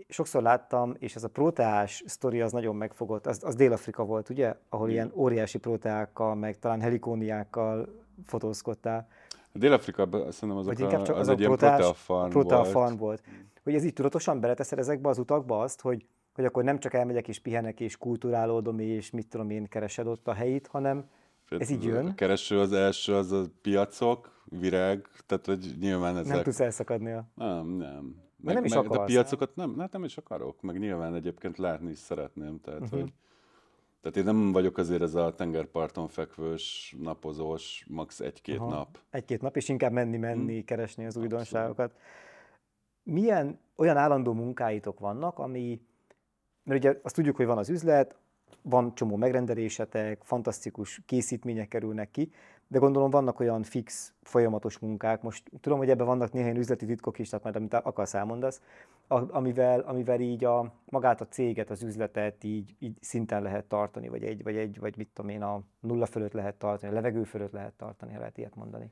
sokszor láttam, és ez a proteás sztori az nagyon megfogott, az, az Dél-Afrika volt, ugye? Ahol Igen. ilyen óriási proteákkal, meg talán helikóniákkal fotózkodtál. A Dél-Afrika szerintem azok a, csak az, az egy ilyen protea farm, protea farm volt. Hogy ez így tudatosan beleteszed ezekbe az utakba azt, hogy, hogy akkor nem csak elmegyek és pihenek és kulturálódom és mit tudom én keresed ott a helyit, hanem ez így jön. A kereső az első, az a piacok, virág, tehát hogy nyilván ezek... Nem tudsz elszakadni a... Nem, nem. Meg, nem is meg, akarsz, de a piacokat nem, hát nem is akarok, meg nyilván egyébként látni is szeretném, tehát uh-huh. hogy... Tehát én nem vagyok azért ez a tengerparton fekvős, napozós, max. egy-két Aha. nap. Egy-két nap, és inkább menni-menni, hmm. keresni az újdonságokat. Milyen olyan állandó munkáitok vannak, ami, mert ugye azt tudjuk, hogy van az üzlet, van csomó megrendelésetek, fantasztikus készítmények kerülnek ki, de gondolom vannak olyan fix, folyamatos munkák. Most tudom, hogy ebben vannak néhány üzleti titkok is, tehát majd amit akarsz elmondasz, amivel, amivel így a, magát a céget, az üzletet így, így szinten lehet tartani, vagy egy, vagy egy, vagy mit tudom én, a nulla fölött lehet tartani, a levegő fölött lehet tartani, ha lehet ilyet mondani.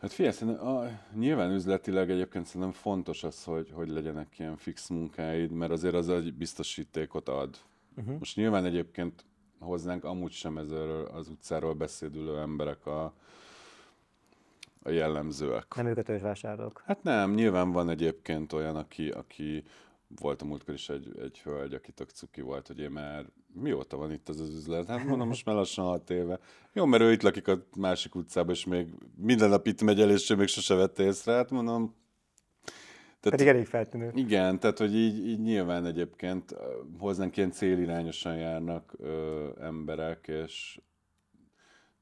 Hát figyelj, a, nyilván üzletileg egyébként szerintem fontos az, hogy, hogy legyenek ilyen fix munkáid, mert azért az egy biztosítékot ad. Uh-huh. Most nyilván egyébként hoznánk amúgy sem ezzel az utcáról beszédülő emberek a, a jellemzőek. Nem ők a törzsvásárlók. Hát nem, nyilván van egyébként olyan, aki, aki volt a múltkor is egy, egy hölgy, aki tök cuki volt, hogy én már mióta van itt az az üzlet? Hát mondom, most már lassan hat éve. Jó, mert ő itt lakik a másik utcában, és még minden nap itt megy el, és ő még sose vette észre. Hát mondom, tehát, Pedig elég feltűnő. Igen, tehát hogy így, így nyilván egyébként hozzánk ilyen célirányosan járnak ö, emberek, és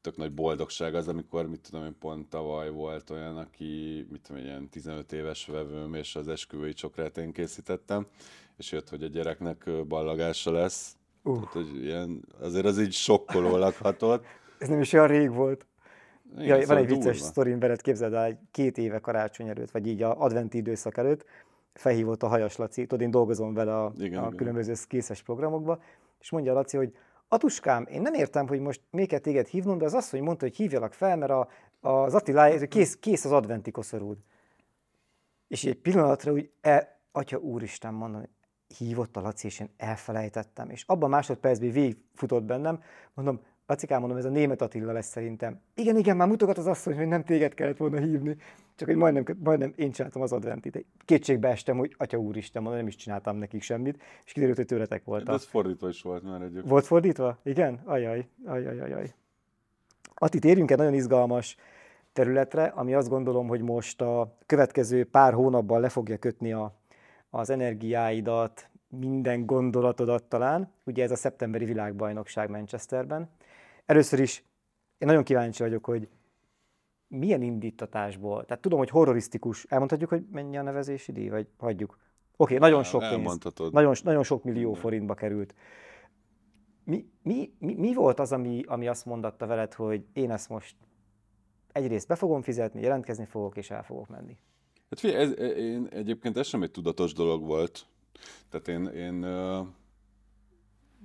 tök nagy boldogság az, amikor, mit tudom én, pont tavaly volt olyan, aki, mit tudom, ilyen 15 éves vevőm, és az esküvői csokrát én készítettem, és jött, hogy a gyereknek ballagása lesz. Uh. Tehát, hogy ilyen, azért az így sokkolólag hatott. Ez nem is olyan rég volt. Igen, ja, van egy vicces sztorim veled, képzeld el, két éve karácsony előtt, vagy így a adventi időszak előtt, felhívott a Hajas Laci, tudod, én dolgozom vele a, igen, a igen. különböző készes programokba, és mondja a Laci, hogy Atuskám, én nem értem, hogy most kell téged hívnom, de az azt, hogy mondta, hogy hívjalak fel, mert a, az Attila, kész, kész az adventi koszorúd. És egy pillanatra úgy, el, atya úristen, mondom, hívott a Laci, és én elfelejtettem. És abban a másodpercben végigfutott bennem, mondom, Lacikám, mondom, ez a német Attila lesz szerintem. Igen, igen, már mutogat az asszony, hogy nem téged kellett volna hívni. Csak hogy majdnem, majdnem én csináltam az adventit. Kétségbe estem, hogy atya úristen, mondom, nem is csináltam nekik semmit, és kiderült, hogy tőletek voltak. De ez fordítva is volt már egyébként. Volt fordítva? Igen? Ajaj, ajaj, ajaj. Ati, térjünk egy nagyon izgalmas területre, ami azt gondolom, hogy most a következő pár hónapban le fogja kötni a, az energiáidat, minden gondolatodat talán. Ugye ez a szeptemberi világbajnokság Manchesterben. Először is én nagyon kíváncsi vagyok, hogy milyen indítatásból, tehát tudom, hogy horrorisztikus, elmondhatjuk, hogy mennyi a nevezési díj, vagy hagyjuk? Oké, okay, nagyon sok pénz, nagyon, nagyon sok millió forintba került. Mi, mi, mi, mi volt az, ami, ami azt mondatta veled, hogy én ezt most egyrészt be fogom fizetni, jelentkezni fogok, és el fogok menni? Hát figyelj, ez, én, egyébként ez sem egy tudatos dolog volt. Tehát én... én uh...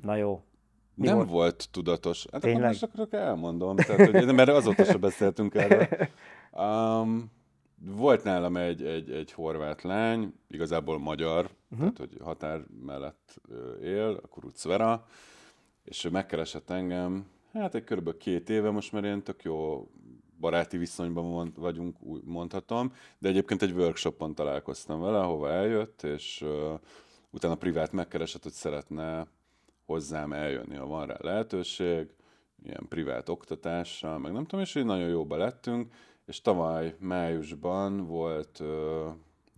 Na jó. Mi nem volt? volt tudatos. Hát Tényleg? akkor most akkor elmondom, tehát, hogy, mert azóta sem beszéltünk erről. Um, volt nálam egy, egy, egy horvát lány, igazából magyar, uh-huh. tehát hogy határ mellett él, a Kurucvera, és ő megkeresett engem, hát egy kb. két éve most már én tök jó baráti viszonyban mond, vagyunk, úgy mondhatom, de egyébként egy workshopon találkoztam vele, ahova eljött, és uh, utána privát megkeresett, hogy szeretne hozzám eljönni, ha van rá lehetőség, ilyen privát oktatásra, meg nem tudom, és így nagyon jóba lettünk, és tavaly májusban volt uh,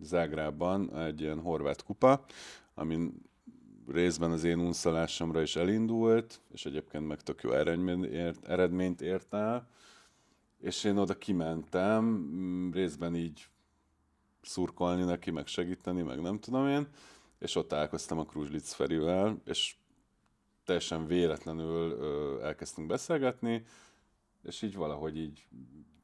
Zágrában egy ilyen horvát kupa, amin részben az én unszalásomra is elindult, és egyébként meg tök jó eredményt ért, eredményt ért el, és én oda kimentem, mm, részben így szurkolni neki, meg segíteni, meg nem tudom én, és ott találkoztam a Kruzslic Ferivel, és teljesen véletlenül ö, elkezdtünk beszélgetni, és így valahogy így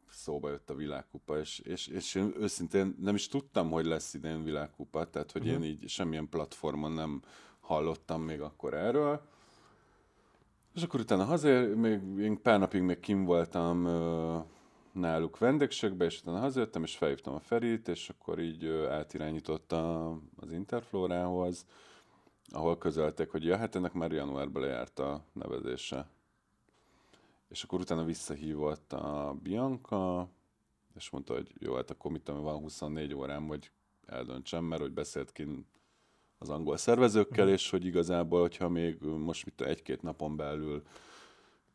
szóba jött a világkupa, és, és, és én őszintén nem is tudtam, hogy lesz idén világkupa, tehát hogy uh-huh. én így semmilyen platformon nem hallottam még akkor erről. És akkor utána hazér, még én pár napig még kim voltam ö, náluk vendégségbe, és utána hazajöttem, és felhívtam a Ferit, és akkor így ö, átirányította az Interflorához, ahol közölték, hogy ja, hát ennek már januárban lejárt a nevezése. És akkor utána visszahívott a Bianca, és mondta, hogy jó, hát akkor mit van 24 órám, hogy eldöntsem, mert hogy beszélt ki az angol szervezőkkel, mm. és hogy igazából, hogyha még most mit egy-két napon belül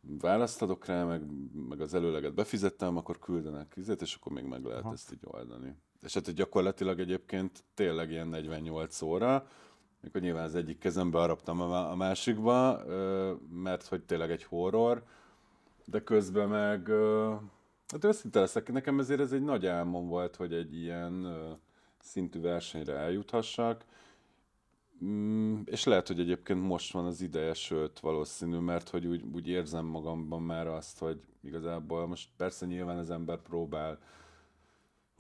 választ adok rá, meg, meg az előleget befizettem, akkor küldenek vizet, és akkor még meg lehet Aha. ezt így oldani. És hát gyakorlatilag egyébként tényleg ilyen 48 óra, mikor nyilván az egyik kezembe araptam a másikba, mert hogy tényleg egy horror, de közben meg, hát őszinte leszek, nekem ezért ez egy nagy álmom volt, hogy egy ilyen szintű versenyre eljuthassak, mm, és lehet, hogy egyébként most van az ideje, sőt valószínű, mert hogy úgy, úgy érzem magamban már azt, hogy igazából most persze nyilván az ember próbál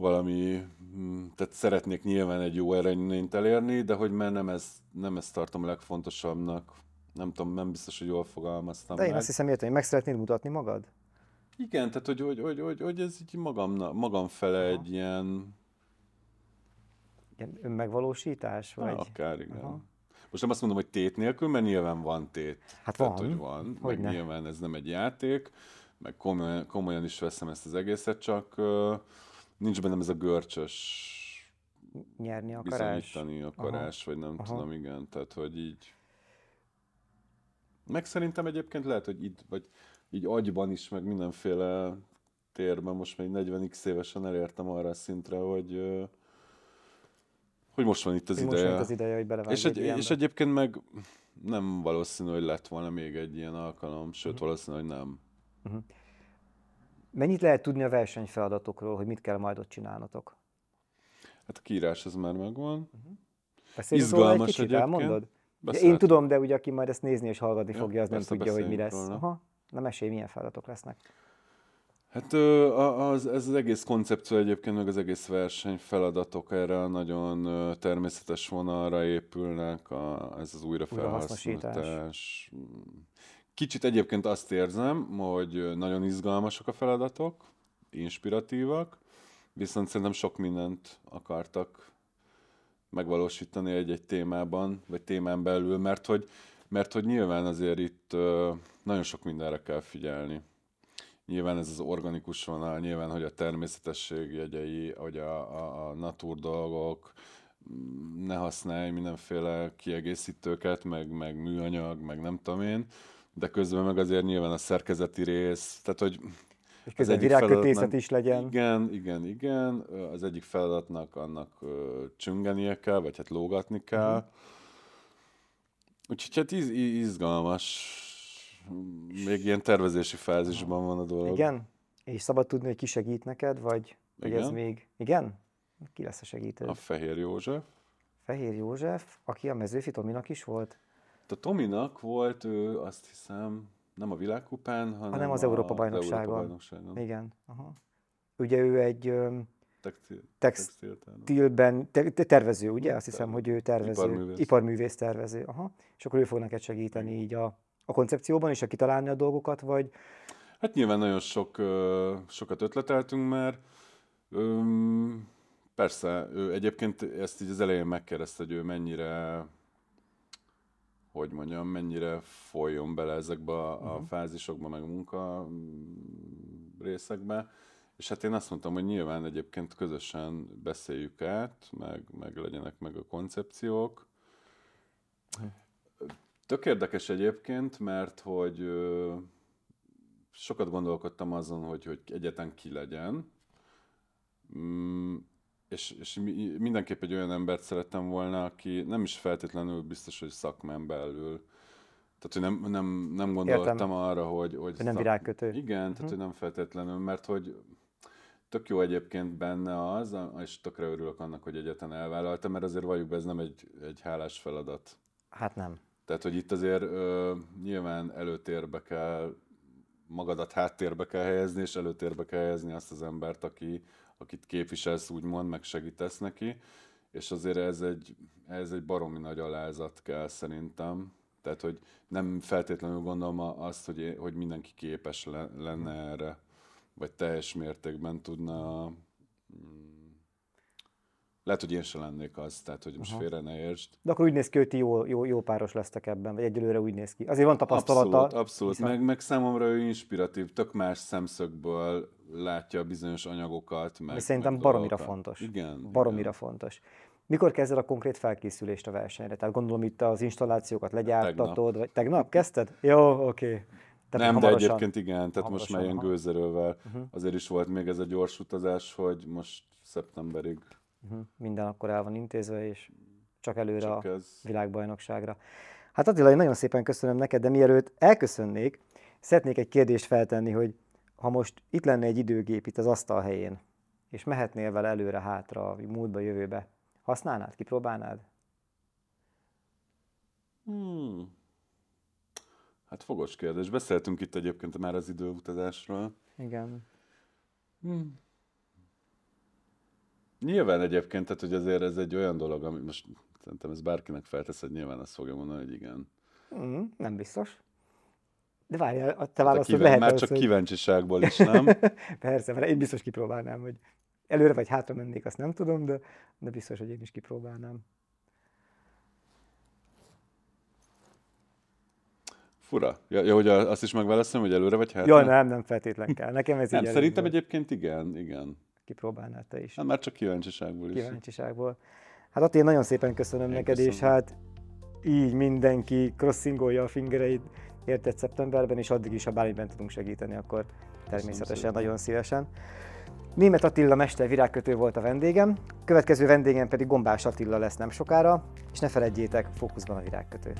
valami, mm, tehát szeretnék nyilván egy jó eredményt elérni, de hogy már nem, ez, nem ezt tartom a legfontosabbnak. Nem tudom, nem biztos, hogy jól fogalmaztam De én meg. azt hiszem, értem, hogy meg szeretnéd mutatni magad? Igen, tehát hogy, hogy, hogy, hogy, hogy ez így magam, magam fele Aha. egy ilyen... Ilyen önmegvalósítás? Vagy? Na, akár, igen. Aha. Most nem azt mondom, hogy tét nélkül, mert nyilván van tét. Hát van. Tehát, hogy van. Hogy meg ne. nyilván ez nem egy játék, meg komolyan, komolyan is veszem ezt az egészet, csak nincs bennem ez a görcsös nyerni akarás. bizonyítani akarás, vagy nem Aha. tudom, igen. Tehát, hogy így... Meg szerintem egyébként lehet, hogy itt, vagy így agyban is, meg mindenféle térben most még 40x évesen elértem arra a szintre, hogy, hogy most van itt az most ideje. itt az ideje, hogy És, egy egy, és egyébként meg nem valószínű, hogy lett volna még egy ilyen alkalom, sőt Mhm. valószínű, hogy nem. Mennyit lehet tudni a versenyfeladatokról, hogy mit kell majd ott csinálnotok? Hát a kiírás az már megvan. Beszéljünk róla egy Izgalmas kicsit, egyébként. elmondod? Én tudom, de ugye aki majd ezt nézni és hallgatni Ja, fogja, az nem tudja, hogy mi lesz. róla. Aha. Na mesélj, milyen feladatok lesznek. Hát az, ez az egész koncepció egyébként, meg az egész verseny feladatok erre a nagyon természetes vonalra épülnek, a, ez az Újrahasznosítás. Kicsit egyébként azt érzem, hogy nagyon izgalmasak a feladatok, inspiratívak, viszont szerintem sok mindent akartak megvalósítani egy-egy témában, vagy témán belül, mert hogy, mert hogy nyilván azért itt nagyon sok mindenre kell figyelni. Nyilván ez az organikus vonal, nyilván, hogy a természetesség jegyei, hogy a, a, a natur dolgok, ne használj mindenféle kiegészítőket, meg, meg műanyag, meg nem tudom én, de közben meg azért nyilván a szerkezeti rész, tehát hogy És az közben egyik virágkötészet is legyen. Igen, igen, igen. Az egyik feladatnak annak csüngenie kell, vagy hát lógatni kell. Mhm. Úgyhogy hát iz, izgalmas. Még ilyen tervezési fázisban van a dolog. Igen? És szabad tudni, hogy ki segít neked, vagy, vagy ez Igen. még... Igen? Ki lesz a segítőd? A Fehér József. Fehér József, aki a mezőfi Tominak is volt, A Tominak volt ő, azt hiszem, nem a világkupán, hanem, hanem az a- Európa-bajnokságon. Európa-bajnokságon. Igen. Aha. Ugye ő egy öm, Textil, textilben, te, te tervező, ugye? Azt hiszem, hogy ő tervező, Iparművész. iparművész tervező. Aha. És akkor ő fog neked segíteni így a, a koncepcióban, és a kitalálni a dolgokat, vagy Hát nyilván nagyon sok, ö, sokat ötleteltünk már. Öm, persze, ő egyébként ezt így az elején megkérdezte, hogy ő mennyire, hogy mondjam, mennyire folyjon bele ezekbe a, a fázisokba, meg a munka mm, részekbe. És hát én azt mondtam, hogy nyilván egyébként közösen beszéljük át, meg, meg legyenek meg a koncepciók. Tök érdekes egyébként, mert hogy ö, sokat gondolkodtam azon, hogy, hogy egyetlen ki legyen. Mm, és, és mi- mindenképp egy olyan embert szerettem volna, aki nem is feltétlenül biztos, hogy szakmán belül. Tehát, hogy nem, nem, nem gondoltam Értem. arra, hogy... hogy nem virágkötő. Mhm. Igen, tehát, hogy nem feltétlenül, mert hogy tök jó egyébként benne az, és tökre örülök annak, hogy egyetlen elvállaltam, mert azért valljuk be, ez nem egy, egy hálás feladat. hát nem. Tehát, hogy itt azért ö, nyilván előtérbe kell, magadat háttérbe kell helyezni, és előtérbe kell helyezni azt az embert, aki, akit képviselsz, úgymond, meg segítesz neki. És azért ez egy, ez egy baromi nagy alázat kell szerintem. Tehát, hogy nem feltétlenül gondolom azt, hogy, hogy mindenki képes le, lenne erre, vagy teljes mértékben tudna mm, lehet, hogy én se lennék az, tehát hogy most félre ne értsd. De akkor úgy néz ki, hogy ti jó, jó, jó páros lesztek ebben, vagy egyelőre úgy néz ki. Azért van tapasztalata. Abszolút, abszolút. viszont- Meg, meg számomra ő inspiratív, tök más szemszögből látja bizonyos anyagokat. Meg, Ami szerintem meg baromira dolgokat. fontos. Igen. Baromira igen. fontos. Mikor kezded a konkrét felkészülést a versenyre? Tehát gondolom itt az installációkat legyártatod, vagy tegnap kezdted? Jó, oké. Okay. Nem, de egyébként igen, tehát most már ilyen gőzerővel. Azért is volt még ez a gyors utazás, hogy most szeptemberig Uh-huh. Minden akkor el van intézve, és csak előre csak a ez. világbajnokságra. Hát Attila, én nagyon szépen köszönöm neked, de mielőtt elköszönnék, szeretnék egy kérdést feltenni, hogy ha most itt lenne egy időgép itt az asztal helyén, és mehetnél vele előre-hátra, múltba, jövőbe, használnád, kipróbálnád? Hmm. Hát fogos kérdés. Beszéltünk itt egyébként már az időutazásról. Igen. Nyilván egyébként, tehát hogy azért ez egy olyan dolog, ami most szerintem ez bárkinek feltesz, hogy nyilván azt fogja mondani, hogy igen. Mm, nem biztos. De várjál, a te Hát választod kíven- lehet már az, csak hogy... kíváncsiságból is, nem? Persze, mert én biztos kipróbálnám, hogy előre vagy hátra mennék, azt nem tudom, de, de biztos, hogy én is kipróbálnám. Fura. Ja, ja hogy azt is megválaszolom, hogy előre vagy hátra? Jaj, nem, nem feltétlen kell. Nekem ez Nem, így elég szerintem volt. egyébként igen, igen. kipróbálnád te is. Hát már csak kíváncsiságból is. Kíváncsiságból. Hát Attila, nagyon szépen köszönöm Én neked, köszönöm. és hát így mindenki crossingolja a fingereit érted szeptemberben, és addig is, ha bármiben tudunk segíteni, akkor természetesen szépen. nagyon szívesen. Német Attila mester virágkötő volt a vendégem, következő vendégem pedig Gombás Attila lesz nem sokára, és ne feledjétek, fókuszban a virágkötő.